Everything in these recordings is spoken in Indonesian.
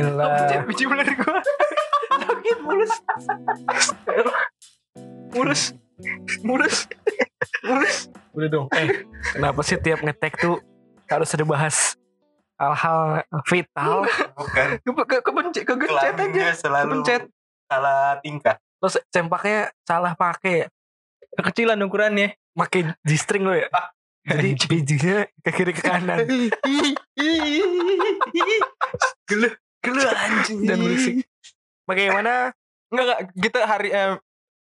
Bismillah. biji ular gua. Sakit mulus. mulus. Mulus. Mulus. Udah dong. Eh, kenapa sih tiap ngetek tuh harus ada bahas hal-hal vital? Bukan. Ke, ke, kepencet, aja. Kelaminnya selalu Kepencet. salah tingkah. Terus cempaknya salah pakai ya? Kekecilan ukurannya. Pakai G-string lo ya? Jadi bijinya ke kiri ke kanan. dan berisik. Bagaimana? Enggak, enggak. Kita hari eh,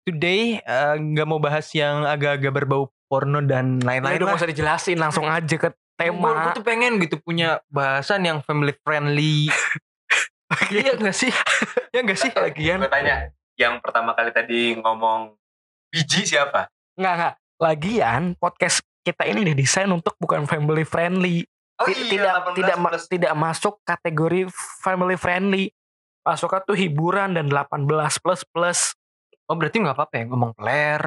today eh, nggak mau bahas yang agak-agak berbau porno dan Nah, lain-lain udah lah. gak usah dijelasin langsung aja ke Gue tema. tuh pengen gitu punya bahasan yang family friendly. Iya enggak sih? Ya enggak sih? Lagian Gue tanya, yang pertama kali tadi ngomong biji siapa? nggak nggak. Lagian podcast kita ini didesain untuk bukan family friendly. Oh Ti- tidak tidak ma- tidak masuk kategori family friendly. Masuknya tuh hiburan dan 18 plus plus. Oh berarti nggak apa-apa ya ngomong player.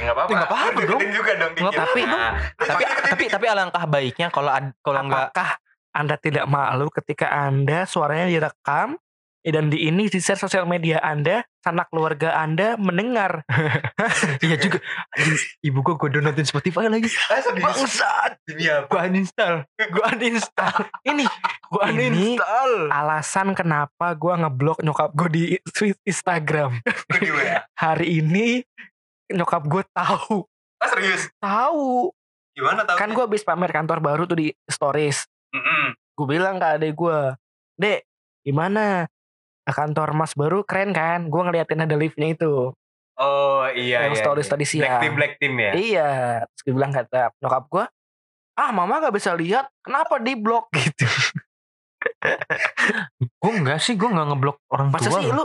Enggak apa-apa. Nggak apa-apa dong. juga dong Nggak apa-apa Nah, tapi tapi tapi alangkah baiknya kalau kalau nggak Apakah Anda tidak malu ketika Anda suaranya direkam eh, dan di ini di share sosial media Anda, sanak keluarga Anda mendengar. iya juga. Ibu gua gua downloadin Spotify lagi. ah? Bangsat? Gua uninstall. gua uninstall. Ini Gua Ini- uninstall. alasan kenapa gua ngeblok nyokap gue di Instagram. WA. Hari ini nyokap gue tahu, Ah serius? tahu. Gimana tau? Kan gue habis pamer kantor baru tuh di stories. Gue bilang ke adek gue, Dek, gimana? Kantor mas baru keren kan? Gue ngeliatin ada liftnya itu. Oh iya yang iya. stories iya. tadi siang. Black team black team ya. Iya. Terus gue bilang kata nyokap gue, ah mama gak bisa lihat, kenapa di blok gitu. Gua enggak sih, gua nggak ngeblok orang Masa tua. sih lu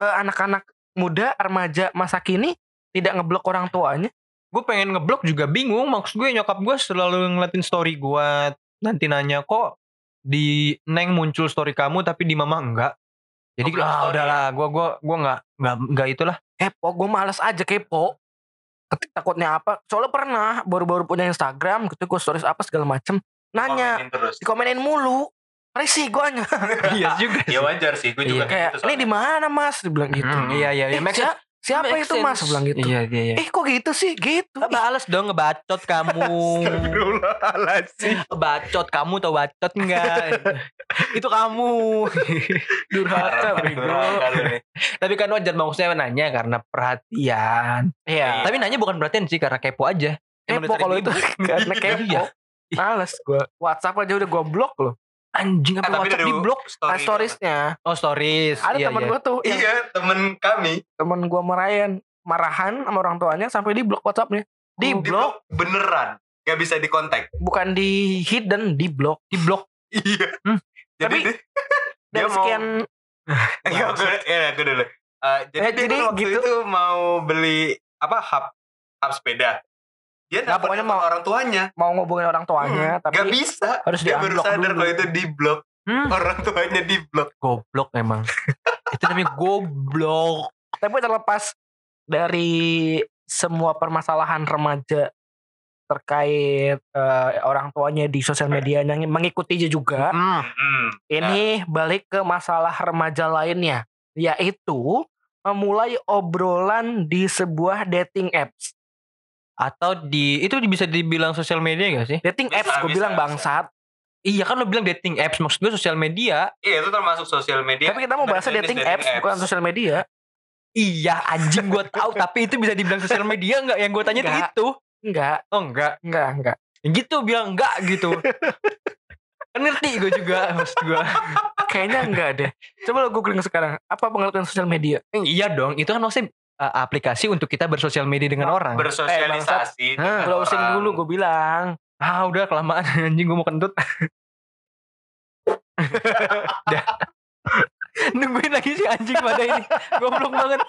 eh, anak-anak muda, remaja, masa kini tidak ngeblok orang tuanya? gue pengen ngeblok juga bingung maksud gue nyokap gue selalu ngeliatin story gue nanti nanya kok di neng muncul story kamu tapi di mama enggak jadi Oh, ah story udahlah gue gue gue nggak nggak nggak itulah Kepo, gue males aja kepo. Ketik takutnya apa? Soalnya pernah baru-baru punya Instagram gitu gue stories apa segala macem. Nanya, Komenin terus. dikomenin mulu. Risih gue iya juga Ya wajar sih, gue juga Kayak, gitu ini di mana mas? Dia bilang gitu. Hmm, iya iya iya Eh. Siapa Make itu mas? sense. Dia bilang gitu. iya iya iya Eh kok gitu sih? Gitu. Bales dong ngebacot kamu Astagfirullahaladzim. Bacot kamu tau bacot enggak Itu kamu Durhaka bego. Tapi kan wajar maksudnya nanya karena perhatian Iya. Tapi nanya bukan perhatian sih karena kepo aja Kepo kalau itu karena Iya. kepo. Males gue. WhatsApp aja udah gue blok loh. Anjing Eh, apa tapi WhatsApp dari di blok story Nah, storiesnya. Oh stories Ada iya, temen iya. gue tuh. Yang Iya, temen kami. temen gue merayain. Marahan sama orang tuanya sampai di blok WhatsAppnya. Di Di blok. beneran. Gak bisa dikontak. Bukan di hidden. Di blok. Di blok Iya. Hmm. Jadi Tapi- dia- Dan Dia mau- sekian. Gue, ya, gue dulu. Eh, jadi Eh, dia jadi tuh waktu gitu. itu mau beli apa hub hub sepeda. Dia Nah, pokoknya mau- orang tuanya. Mau ngobongin orang tuanya. Hmm, tapi gak bisa. harus Dia baru sadar kalau itu di blok. hmm. Orang tuanya di blok. Goblok emang Itu namanya goblok Tapi terlepas dari semua permasalahan remaja terkait eh, orang tuanya di sosial media yang mengikuti juga. hmm. Hmm. Ini balik ke masalah remaja lainnya, yaitu memulai obrolan di sebuah dating apps. Atau di Itu bisa dibilang sosial media gak sih? Dating apps, gue bilang bisa. bangsat. Iya kan lo bilang dating apps Maksud gue sosial media Iya itu termasuk sosial media. Tapi kita mau bahas Berjenis dating, apps, bukan sosial media. Iya anjing gue tahu Tapi itu bisa dibilang sosial media gak? Yang gue tanya Enggak. itu Enggak, Oh enggak enggak, enggak. Yang gitu bilang enggak gitu Kan ngerti gue juga Maksud gue Kayaknya enggak deh. Coba lo googling sekarang. Apa pengertian sosial media? Iya dong Itu kan maksudnya uh, aplikasi untuk kita bersosial media dengan orang Bersosialisasi. Eh, dengan Browsing orang. dulu gue bilang. Ah udah kelamaan anjing gue mau kentut. Nungguin lagi si anjing pada ini. Goblok banget.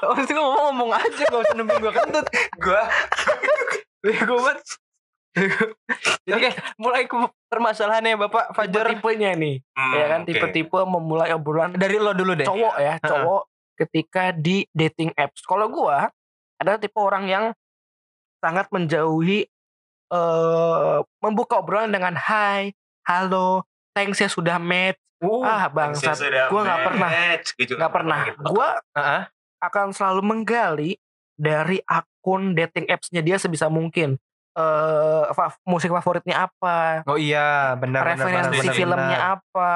Maksudnya ngomong ngomong aja gak usah nungguin gue kentut. Gua Bego banget. Jadi kayak mulai ke permasalahannya Bapak Fajar Tipe-tipenya nih. Hmm, ya kan tipe-tipe memulai obrolan dari lo dulu deh. cowok ya, cowok ketika di dating apps. Kalau gua adalah tipe orang yang sangat menjauhi eh membuka obrolan dengan hai, halo, tanksnya sudah match. Uh, ah bangsat. Gua nggak pernah. Nggak pernah. Gua Heeh. akan selalu menggali dari akun dating apps-nya dia sebisa mungkin. Eh fa- musik favoritnya apa, Oh iya, benar benar benar, referensi benar, filmnya benar. apa,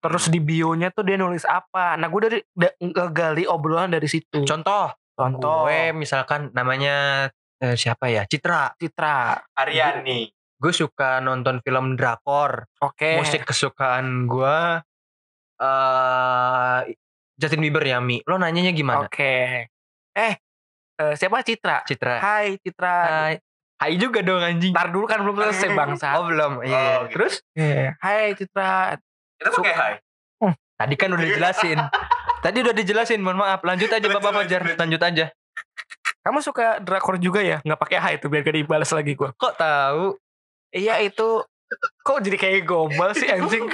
terus di bio-nya tuh dia nulis apa. Nah, gue dari da- ngegali obrolan dari situ. Contoh, Contoh, gue misalkan namanya eh, siapa ya? Citra. Citra. Aryani. Gue suka nonton film drakor. Oke. Musik kesukaan gue eh Justin Bieber ya, Mi. Lo nanyanya gimana? Oke. Eh, eh, siapa Citra? Citra. Hai Citra. Hai. Hai juga dong anjing. Ntar dulu kan belum selesai bangsa. Oh belum. Iya. Oh, iya. gitu. Terus Hai Citra. Itu pakai hai. tadi kan udah dijelasin. tadi udah dijelasin. Mohon maaf. Lanjut aja Bapak Fajar. lanjut. Aja. Kamu suka drakor juga ya? Nggak pakai hai itu biar gak dibalas lagi gua. Kok tahu? Iya itu. Kok jadi kayak gombal sih anjing?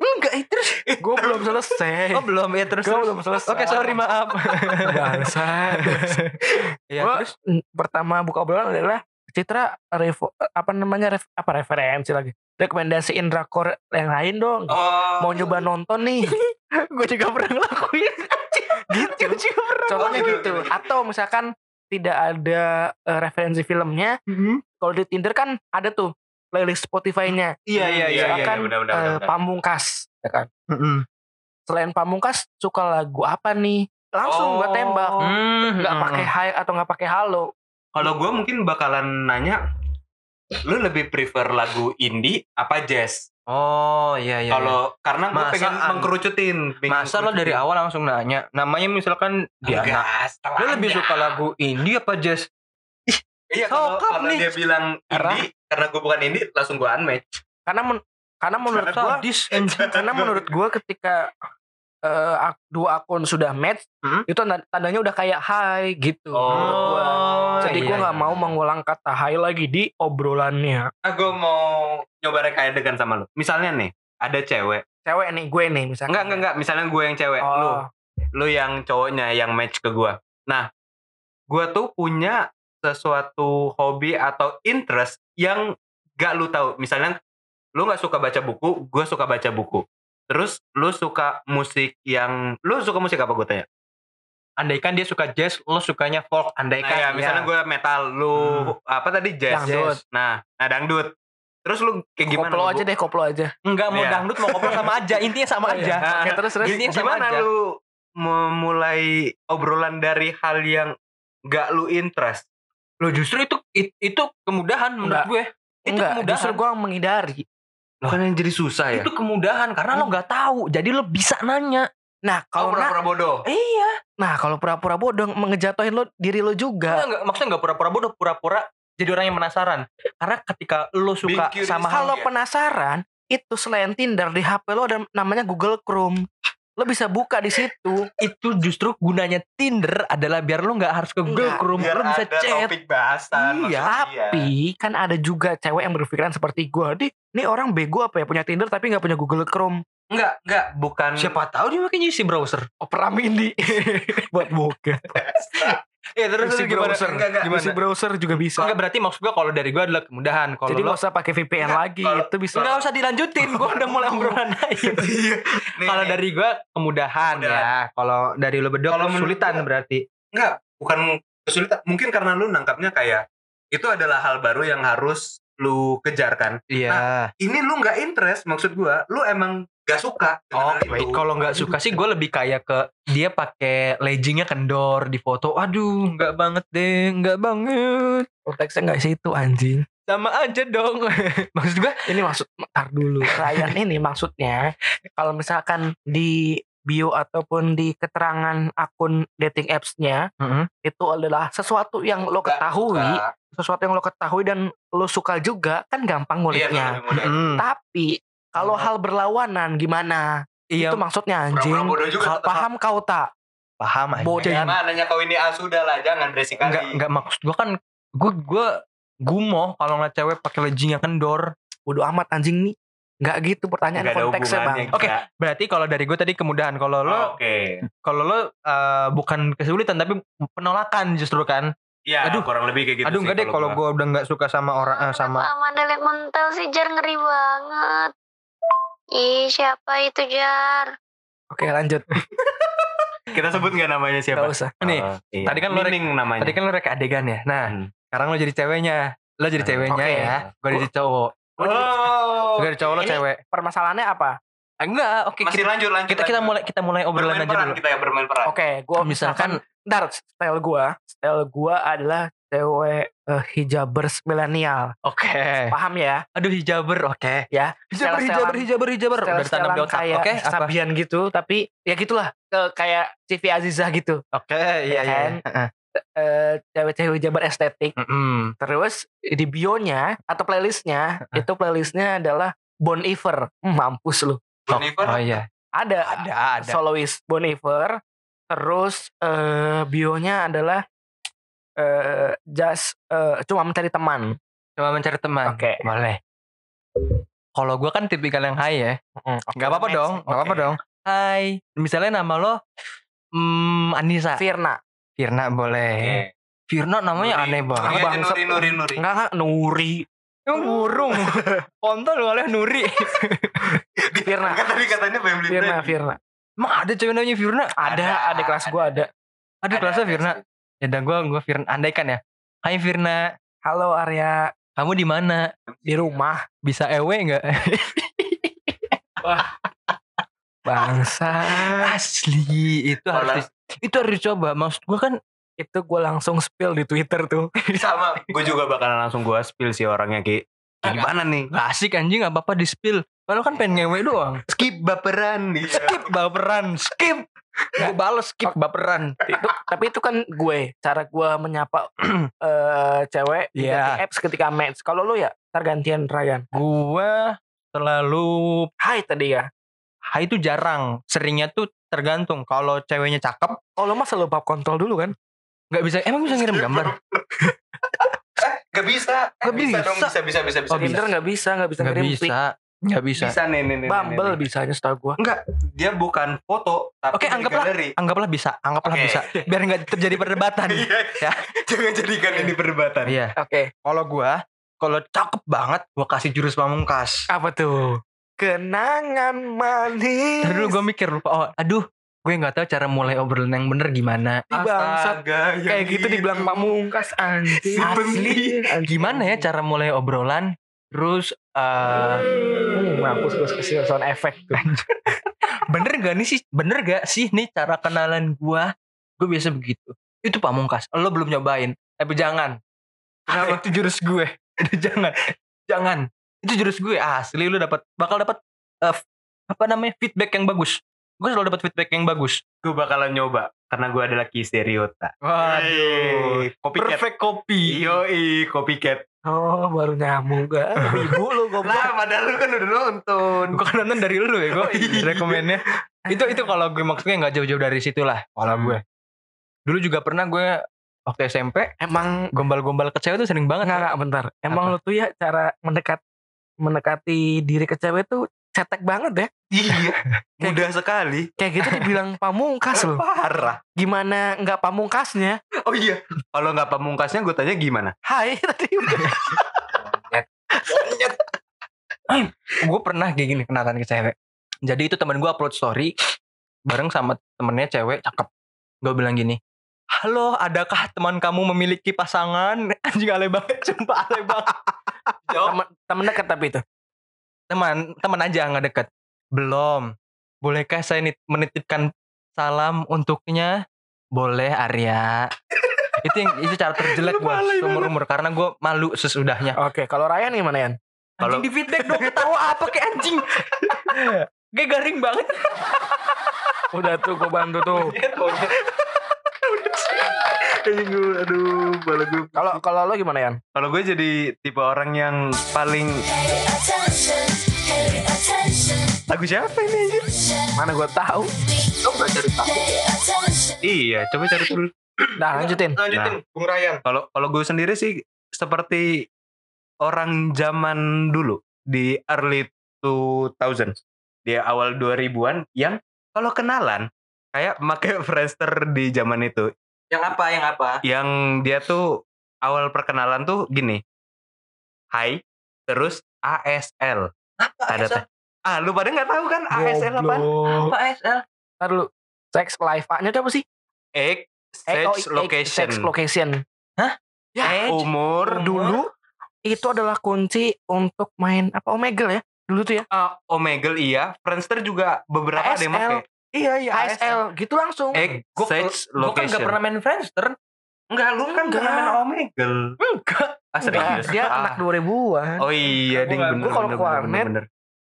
Enggak, itu terus. Gue belum selesai. Oh belum ya terus. Gue belum selesai. Oke, sorry maaf. Bangsa. Iya, Gua terus pertama buka obrolan adalah Citra revo, apa namanya ref, apa referensi lagi rekomendasiin drakor yang lain dong Oh. mau nyoba nonton nih gue juga pernah ngelakuin. gitu Gue juga pernah. contohnya Oh, gitu, atau misalkan tidak ada eh, referensi filmnya kalau di Tinder kan ada tuh playlist Spotify-nya Iya, iya, iya. iya. misalkan benar, benar, eh, benar. Pamungkas ya kan selain Pamungkas suka lagu apa nih langsung gua Oh. tembak Hmm, nggak mm-mm. pakai hai atau nggak pakai halo Kalau gue mungkin bakalan nanya, lu lebih prefer lagu indie apa jazz? Oh iya iya. Kalau karena gue Masa pengen mengkerucutin. iya. pengen Masa lo dari awal langsung nanya, namanya misalkan dia Enggak, anak. Lo lebih suka lagu indie apa jazz? Iya kalau kalau dia bilang Karena- indie karena gue bukan indie langsung gue unmatch. karena men- karena menurut Karena Sadis. karena menurut gue ketika ak- dua akun sudah match Hmm? itu tanda- tandanya udah kayak hai gitu Oh, gua. jadi iya, gue nggak iya. mau mengulang kata hai lagi di obrolannya Ah, gue mau nyoba rekadegan sama lu. Misalnya nih, ada cewek. cewek nih gue nih misalnya Enggak, enggak, enggak. Misalnya gue yang cewek, lu. oh, Lu yang cowoknya yang match ke gue. Nah, gue tuh punya sesuatu hobi atau interest yang gak lu tahu. Misalnya, lu gak suka baca buku, gue suka baca buku. Terus lu suka musik yang lu suka musik apa gue tanya? Andaikan dia suka jazz, lo sukanya folk. Nah, Andaikan ya, misalnya gue metal, lu Hmm. apa tadi jazz. Dangdut. Jazz. Nah, nah dangdut. Terus lu kayak gimana? koplo lu? aja deh koplo aja Enggak mau Iya. dangdut mau koplo sama aja. Intinya sama Oh, iya. aja. Oke, terus terus Gini, sama gimana aja. lu memulai obrolan dari hal yang gak lu interest? Lo justru itu it- itu kemudahan menurut Enggak. gue. Itu enggak kemudahan. justru gue menghindari Bukan yang jadi susah ya? Itu kemudahan karena lo nggak tahu. Jadi lo bisa nanya. nah Kalau na- pura-pura bodoh. Iya. nah kalau pura-pura bodoh ngejatuhin lo diri lo juga enggak, maksudnya nggak pura-pura bodoh, pura-pura jadi orang yang penasaran. Karena ketika lo suka sama hal kalau ya? penasaran itu selain Tinder di HP lo ada namanya Google Chrome lo bisa buka di situ itu justru gunanya Tinder adalah biar lo nggak harus ke Google Chrome, Biar lo bisa ada chat. topik bahasan. Iya, dia. Tapi kan ada juga cewek yang berpikiran seperti gue. Di, ini orang bego apa ya punya Tinder tapi nggak punya Google Chrome. Enggak, enggak, bukan. Siapa tahu dia makanya isi browser. Opera Mini buat bokeh. Ya terus Isi lu gimana? browser. Enggak, enggak. Gimana? Isi browser juga bisa. Enggak berarti maksud gua kalau dari gua adalah kemudahan. Kalau Jadi lo nggak usah pakai VPN Enggak, lagi. kalau- itu bisa. nggak usah dilanjutin, gua udah mulai obrolan lain. Iya. Kalau dari gua kemudahan, Kemudahan. ya. Kalau dari lo berdua Kalau kesulitan gua- berarti. enggak, bukan kesulitan. Mungkin karena lu nangkapnya kayak itu adalah hal baru yang harus lu kejar kan. Iya. Ini lu nggak interest maksud gua. Lu emang gak suka dengan Oh, itu. wait, kalau nggak suka sih gue lebih kayak ke dia pakai leggingnya kendor di foto. Aduh, nggak banget deh, nggak banget. Konteksnya nggak situ anjing. Sama aja dong. Maksud gue, Ini maksud tar dulu. Ryan ini maksudnya kalau misalkan di bio ataupun di keterangan akun dating apps-nya itu adalah sesuatu yang lo ketahui, suka. sesuatu yang lo ketahui dan lo suka juga kan gampang Iya, nguliknya. mudah. Mm. Tapi kalau hal berlawanan gimana? iya Itu maksudnya anjing. Pura-pura bodoh juga Ka- tetap. paham kau tak? paham aja. Bodoh. Ya, nanya kau ini ah sudah lah jangan dressing Enggak, kali. enggak maksud gue kan gue gue gumoh kalau ngeliat cewek pakai leggingnya kendor. Bodoh amat anjing nih. Nggak gitu pertanyaan ada konteksnya bang. Oke. gila. Berarti kalau dari gue tadi kemudahan. Kalau lo Oh, Oke. kalau lo eh, bukan kesulitan tapi penolakan justru kan. Ya, Aduh. kurang lebih kayak gitu Aduh sih enggak deh kalau gua. gue udah nggak suka sama orang eh, sama sama delete mental sih jar ngeri banget Ih, siapa itu Jar? Oke lanjut. Kita sebut nggak namanya Gak siapa? usah. Nih, Oh, iya. tadi kan lo rek- namanya. Tadi kan lo rek adegan ya. Nah, Hmm. sekarang lo jadi ceweknya. Lo jadi Hmm. ceweknya Oke. ya. Gue jadi cowok. Oh. Gue jadi cowok lo cewek. Permasalahannya apa? Enggak, oke Masih kita, lanjut lanjut. kita kita lanjut. mulai kita mulai obrolan bermain aja peran dulu. kita ya bermain peran. Oke, gua Misalkan Ntar style gua, style gua adalah cewek eh, hijabers milenial. Oke. Paham ya? Aduh hijaber, oke. Ya. Hijaber, hijaber, hijaber, hijaber. Udah Style-stylean di otak. Oke, apa? Sabian gitu, tapi ya gitulah. Ke- kayak CV Aziza gitu. Oke, iya, iya. kan? Heeh. Eh, cewek-cewek hijaber estetik. Mm-mm. Terus di bio-nya atau playlistnya itu playlistnya adalah Bon Iver. Hmm, mampus lu. Oh, Jennifer? oh iya. Ada, Ada, ada. soloist Bon Iver. Terus eh bio-nya adalah eh just eh, cuma mencari teman. Cuma mencari teman. Oke. Boleh. Kalau gue kan tipikal yang high ya. Gak apa-apa Next. dong, gak apa-apa dong. Hai, misalnya nama lo hmm, Anissa. Firna. Firna boleh. Oke. Firna namanya Nuri. aneh Nuri banget. aja, Bangsat. Nuri Nuri Nuri. Enggak, enggak Nuri. Emang burung. Kontol oleh Nuri. Firna. Kan tadi katanya family Firna. Firna. Emang ada cewek namanya Firna? Ada, ada kelas gua ada. Ada Ada, kelasnya ada. Firna. Ya udah gue gue Firna andaikan ya. Hai Firna, Halo Arya, kamu di mana? di rumah. Bisa ewe nggak? Bangsa. Asli itu harus di- itu harus dicoba. Maksud gue kan Itu gue langsung spill di Twitter tuh. Sama. Gue juga bakalan langsung gue spill si orangnya Ki. Kayak Gimana nih? gak asik anjing gak apa-apa di spill. Kalau kan pengen ngewe doang. Skip baperan nih. Skip baperan, skip. Gue bales skip baperan. itu, tapi itu kan gue cara gue menyapa eh cewek di Iya. apps ketika match. Kalau lu ya ntar gantian Ryan. Gue selalu Hai tadi ya. Hai itu jarang. Seringnya tuh tergantung. Kalau ceweknya cakep, Oh lu mah selalu bab kontol dulu kan? nggak bisa. Emang bisa ngirim gambar? Gak bisa. Gak bisa. bisa. dong. Bisa bisa bisa bisa. Oh, Tinder nggak bisa, nggak bisa Nggak ngirim bisa. Nggak bisa. Bisa nih nih nih. Bumble nih, nih. bisanya setahu gue. Enggak, dia bukan foto tapi Oke, anggaplah. galeri. Anggaplah bisa. Anggaplah Oke. bisa. Biar nggak terjadi perdebatan. Iya. Ya. Jangan jadikan ini perdebatan. Iya. Oke. Kalau gue, kalau cakep banget, gue kasih jurus pamungkas. Apa tuh? Kenangan manis. Tadi dulu gue mikir lupa. Oh, aduh, gue nggak tahu cara mulai obrolan yang bener gimana. Astaga, yang Kayak gitu dibilang pamungkas anjing. Si penting. Anjing. Gimana ya cara mulai obrolan? Terus eh Hmm, mampus gue kasih sound tuh. bener gak nih sih? Bener gak sih nih cara kenalan gue? Gue biasa begitu. Itu pamungkas. Lo belum nyobain. Tapi jangan. Kenapa? itu jurus gue. jangan. Jangan. Itu jurus gue. Asli lu dapat bakal dapat eh, apa namanya? feedback yang bagus. Gue selalu dapat feedback yang bagus. Gue bakalan nyoba karena gue adalah Kisteriota. Waduh. copycat. Perfect copy. Yoi, copycat. Oh, baru nyambung gak? Ibu lu goblok. Lah, padahal lu kan udah nonton. Gue kan nonton dari lu ya gue Oh, iya. rekomennya. itu itu kalau gue maksudnya nggak jauh-jauh dari situ lah kalau Hmm. gue. Dulu juga pernah gue waktu SMP Emang gombal-gombal ke cewek tuh sering banget. Enggak, enggak, bentar. Emang Apa? lu tuh ya cara mendekat mendekati diri ke cewek tuh cetek banget ya. Iya, mudah sekali. Kayak gitu dibilang pamungkas loh. Parah. Gimana nggak pamungkasnya? Oh iya. Kalau nggak pamungkasnya gue tanya gimana? Hai tadi gue pernah kayak gini kenalan ke cewek. Jadi itu teman gue upload story bareng sama temennya cewek cakep. Gue bilang gini, Halo, adakah teman kamu memiliki pasangan? Anjing alay banget, sumpah alay banget. Jawab Temen, temen dekat tapi itu. Teman, teman aja nggak deket. Belum. Bolehkah saya nit- menitipkan salam untuknya? Boleh Arya. itu yang itu cara terjelek gue seumur umur karena gue malu sesudahnya. Oke, kalau Ryan gimana Yan? Kalau- Anjing di feedback dong ketawa apa kayak anjing. Kayak garing banget. Udah tuh gue bantu tuh. Aduh, gue. Kalau kalau lo gimana Yan? Kalau gue jadi tipe orang yang paling lagu siapa ini anjir? Mana gue tahu. Iya, coba cari dulu. Nah lanjutin. Lanjutin, Bung Ryan. Kalau kalau gue sendiri sih seperti orang zaman dulu di early 2000 di awal 2000-an yang kalau kenalan kayak pakai Friendster di zaman itu Yang apa? Yang apa? yang dia tuh awal perkenalan tuh gini. Hai, terus ASL. Apa? Ada teh. Ah, lu pada nggak tahu kan ASL apa? Apa ASL? Ntar dulu. Sex life itu apa sih? Age, Eh, oh, sex, location. Sex location. Ya, Age, umur. Dulu itu adalah kunci untuk main apa Omegle ya? Dulu tuh ya. Ah, Omegle iya, Friendster juga beberapa ada yang ASL. Iya, iya, ASL gitu langsung. Egg, Gua- sex, Gue kan location. gak pernah main Friendster. Enggak, lu kan Enggak. pernah main Omegle. Enggak. Ah, serius? dia Ah. anak 2000-an. Oh iya, Gua ding bener. gua kalau bener, ke bener, warnet.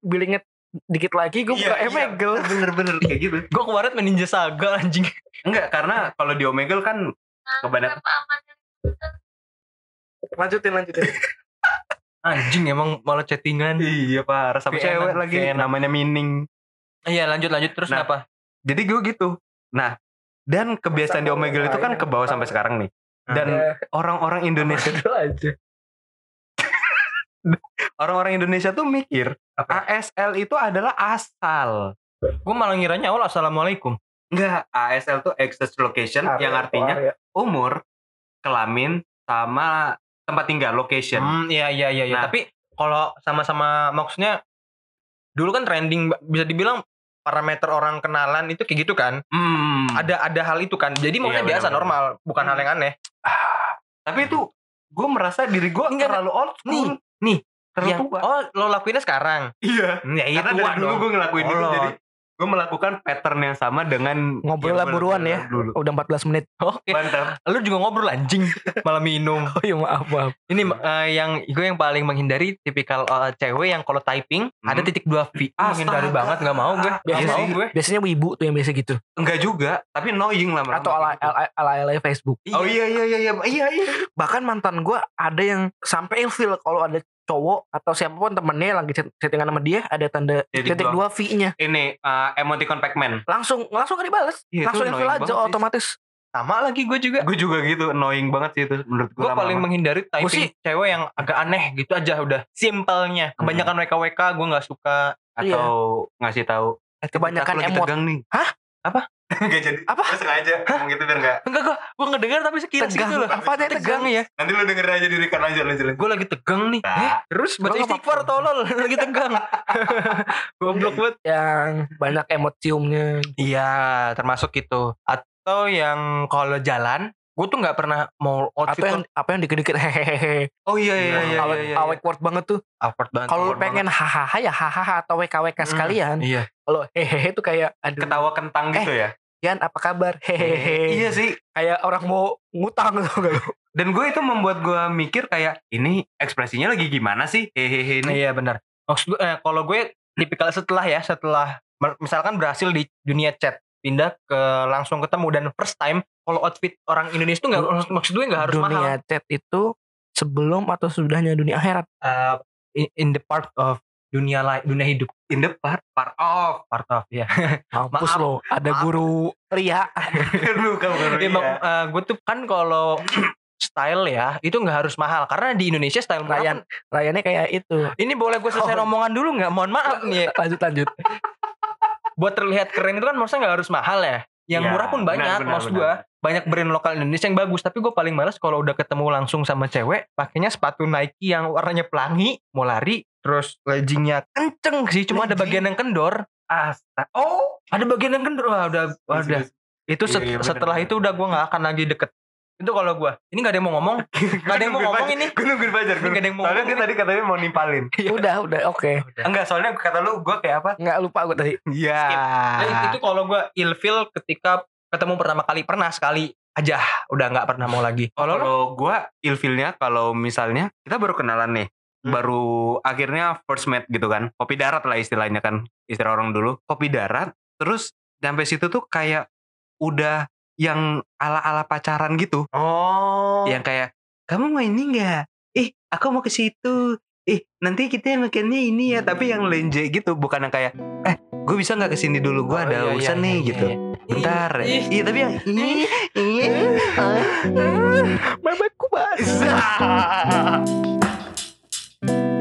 Billingnya dikit lagi gue Iya, buka iya. Omegle. Bener-bener kayak gitu. Gue kemarin main Ninja Saga anjing. Enggak, karena kalau di Omegle kan Kebanyakan- Kenapa aman? Lanjutin lanjutin. Anjing emang malah chattingan. iya parah sama Kayak cewek lagi kayak namanya Mining. Iya lanjut lanjut terus Nah, kenapa? Jadi gue gitu. Nah, dan kebiasaan di Omegle itu kan ke bawah sampai sekarang nih. Dan Ya, orang-orang Indonesia itu aja. orang-orang Indonesia tuh mikir ASL itu adalah asal. Gue malah ngiranya awal assalamualaikum. Enggak, ASL tuh access location yang artinya ya. umur, kelamin, sama tempat tinggal, location. Hmm, iya iya iya. iya. Nah. Tapi kalau sama-sama maksudnya dulu kan trending bisa dibilang parameter orang kenalan itu kayak gitu kan. Hmm. Ada ada hal itu kan. Jadi maksudnya Iya, biasa benar-benar. normal, bukan hal yang aneh. Tapi itu gue merasa diri gue Enggak, terlalu old school. nih, nih, terlalu Yang- tua. oh, lo lakuinnya sekarang. Iya. Ya iya Karena dari dulu gue ngelakuin itu Kolot. jadi gue melakukan pattern yang sama dengan Ngobrol lah buruan ya. Dulu. Udah 14 menit. Oke. Mantap. Lu juga ngobrol anjing, malah minum. Oh iya maaf maaf. Ini eh, yang gue yang paling menghindari tipikal eh, cewek yang kalau typing Hmm. ada titik dua V. Astaga. menghindari banget nggak mau gue. Nggak Iya mau gue. Biasanya wibu tuh yang biasa gitu. Enggak juga, tapi annoying lah. Atau ala ala ala, ala Facebook. Oh iya iya iya iya iya iya. Bahkan mantan gue ada yang sampai ilfil kalau ada cowok atau siapa pun temennya lagi chat- chattingan sama dia ada tanda Titik titik dua. V-nya. Ini eh, emoticon Pac-Man. Langsung langsung gak dibales. Iya, itu langsung annoying aja sih. otomatis. Sama lagi gue juga. Gue juga gitu, annoying banget sih itu menurut gue. Gue paling menghindari Gua typing cewek yang agak aneh gitu aja udah. Simpelnya. Kebanyakan WKWK gue nggak suka. atau ngasih tahu. Eh, Kebanyakan emot. nih. Hah? Apa? Enggak jadi. Apa? Gue sengaja ngomong gitu biar enggak. Enggak gue, gue ngedengar tapi sekilas Tegang. gitu loh. Apa dia tegang? ya? Nanti lu denger aja di rekan lanjut lanjut. Gue lagi tegang nih. Nah. Eh, terus baca istighfar tolol lagi tegang. Goblok banget. Yang banyak emot ciumnya. Iya, termasuk itu. Atau yang kalau jalan, gue tuh nggak pernah mau outfit Atau yang apa yang dikit-dikit hehehe. Oh iya iya iya awet, iya. iya. awet word banget tuh. awkward banget. Kalau awkward pengen hahaha ya hahaha atau WKWK Hmm, sekalian. Iya. Kalau hehehe tuh kayak aduh. Ketawa kentang gitu ya. Yan apa kabar? Hehehe. Iya sih. Kayak orang mau ngutang tuh gak lu? Dan gue itu membuat gue mikir kayak ini ekspresinya lagi gimana sih? Hehehe ini. Iya benar. Maksud gue, eh, kalau gue tipikal setelah ya, setelah misalkan berhasil di dunia chat, pindah ke langsung ketemu dan first time, kalau outfit orang Indonesia tuh nggak maksud gue nggak harus dunia mahal. chat itu sebelum atau sudahnya dunia akhirat. Eh, in, in the part of dunia lain, dunia hidup, In the part part of. part of ya. Mampus Maaf, lo, ada maaf. guru Ria. Lu kamu kan Iya, Bang, eh, gue tuh kan kalau style ya itu nggak harus mahal karena di Indonesia style Ryan, pun- Ryannya kayak itu. ini boleh gue selesai Oh. omongan dulu nggak mohon maaf nih ya. Lanjut lanjut. buat terlihat keren itu kan maksudnya nggak harus mahal ya yang Iya, murah pun banyak benar, maksud benar. gue banyak brand lokal Indonesia yang bagus tapi gue paling males kalau udah ketemu langsung sama cewek pakainya sepatu Nike yang warnanya pelangi mau lari terus leggingnya kenceng sih cuma ada bagian yang kendor Asta. Oh. ada bagian yang kendor Wah, udah udah itu set- Iya, iya, benar, setelah benar. itu udah gue nggak akan lagi deket itu kalau gue ini nggak ada yang mau ngomong nggak ada yang mau ngomong ini Gue nungguin Fajar. Ini nggak ada yang mau Soalnya dia tadi katanya mau nimpalin. udah udah oke. Enggak, soalnya kata lu gue kayak apa? Nggak lupa gue tadi. Iya. Nah, itu- kalau gue ilfil ketika ketemu pertama kali pernah sekali aja udah nggak pernah mau lagi kalau gue ilfilnya kalau misalnya kita baru kenalan nih. Hmm. Baru akhirnya first meet gitu kan. Kopi darat lah istilahnya kan. Istilah orang dulu. Kopi darat. Terus sampai situ tuh kayak udah yang ala-ala pacaran gitu. oh Yang kayak kamu mau ini nggak? Ih, aku mau ke situ. Ih, nanti kita makannya ini ya. Tapi yang lenje gitu, bukan yang kayak, eh, gue bisa nggak ke sini dulu? Gue Oh, ada iya, iya, urusan iya, nih iya, gitu. iya. Bentar. Iya, tapi yang ini, ini, Bebekku basah.